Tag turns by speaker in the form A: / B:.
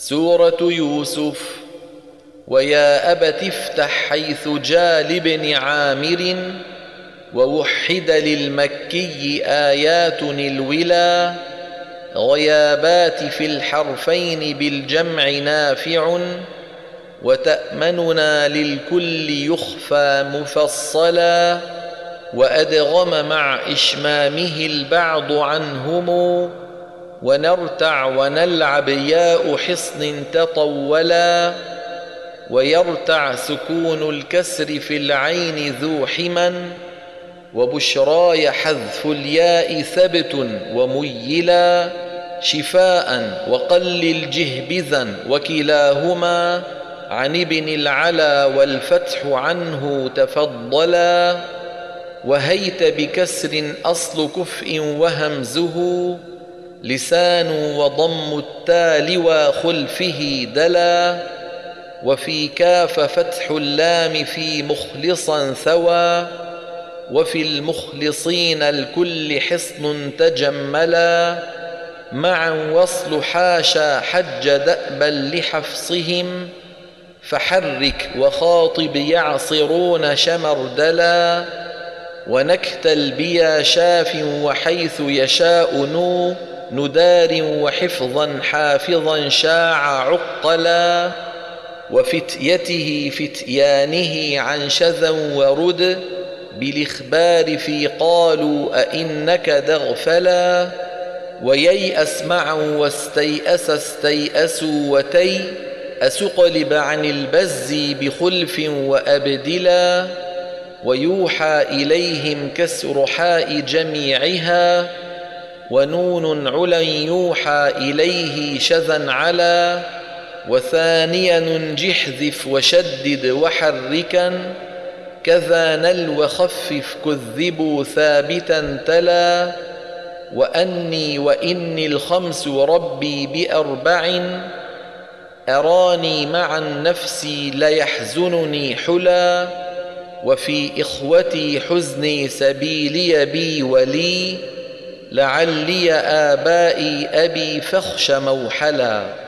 A: سورة يوسف. ويا أبت افتح حيث جال بن عامر ووحد للمكي آيات الولا. غيابات في الحرفين بالجمع نافع وتأمننا للكل يخفى مفصلا. وأدغم مع إشمامه البعض عنهم ونرتع ونلعب ياء حصن تطولا ويرتع سكون الكسر في العين ذو حما وبشراي حذف الياء ثبت وميلا شفاء وقلل جهبذا وكلاهما عن ابن العلا والفتح عنه تفضلا وهيت بكسر أصل كفء وهمزه لسان وضم التال وخلفه دلا وفي كاف فتح اللام في مخلصا ثوى وفي المخلصين الكل حصن تجملا. معا وصل حاشا حج دأبا لحفصهم فحرك وخاطب يعصرون شمردلا ونكتل بيا شاف وحيث يشاء نو ندار وحفظا حافظا شاع عقلا وفتيته فتيانه عن شذا ورد بالإخبار في قالوا أئنك دغفلا وييأس معا واستيأس استيأسوا وتي أسقلب عن البز بخلف وأبدلا ويوحى إليهم كسر حاء جميعها ونون علا يوحى إليه شذا على وثانيا جحذف وشدد وحركا كذا نل وخفف كذبوا ثابتا تلا وأني وإني الخمس ربي بأربع أراني مع النفس ليحزنني حلا وفي إخوتي حزني سبيلي بي ولي. لعلي آبائي أبي فخش موحلا.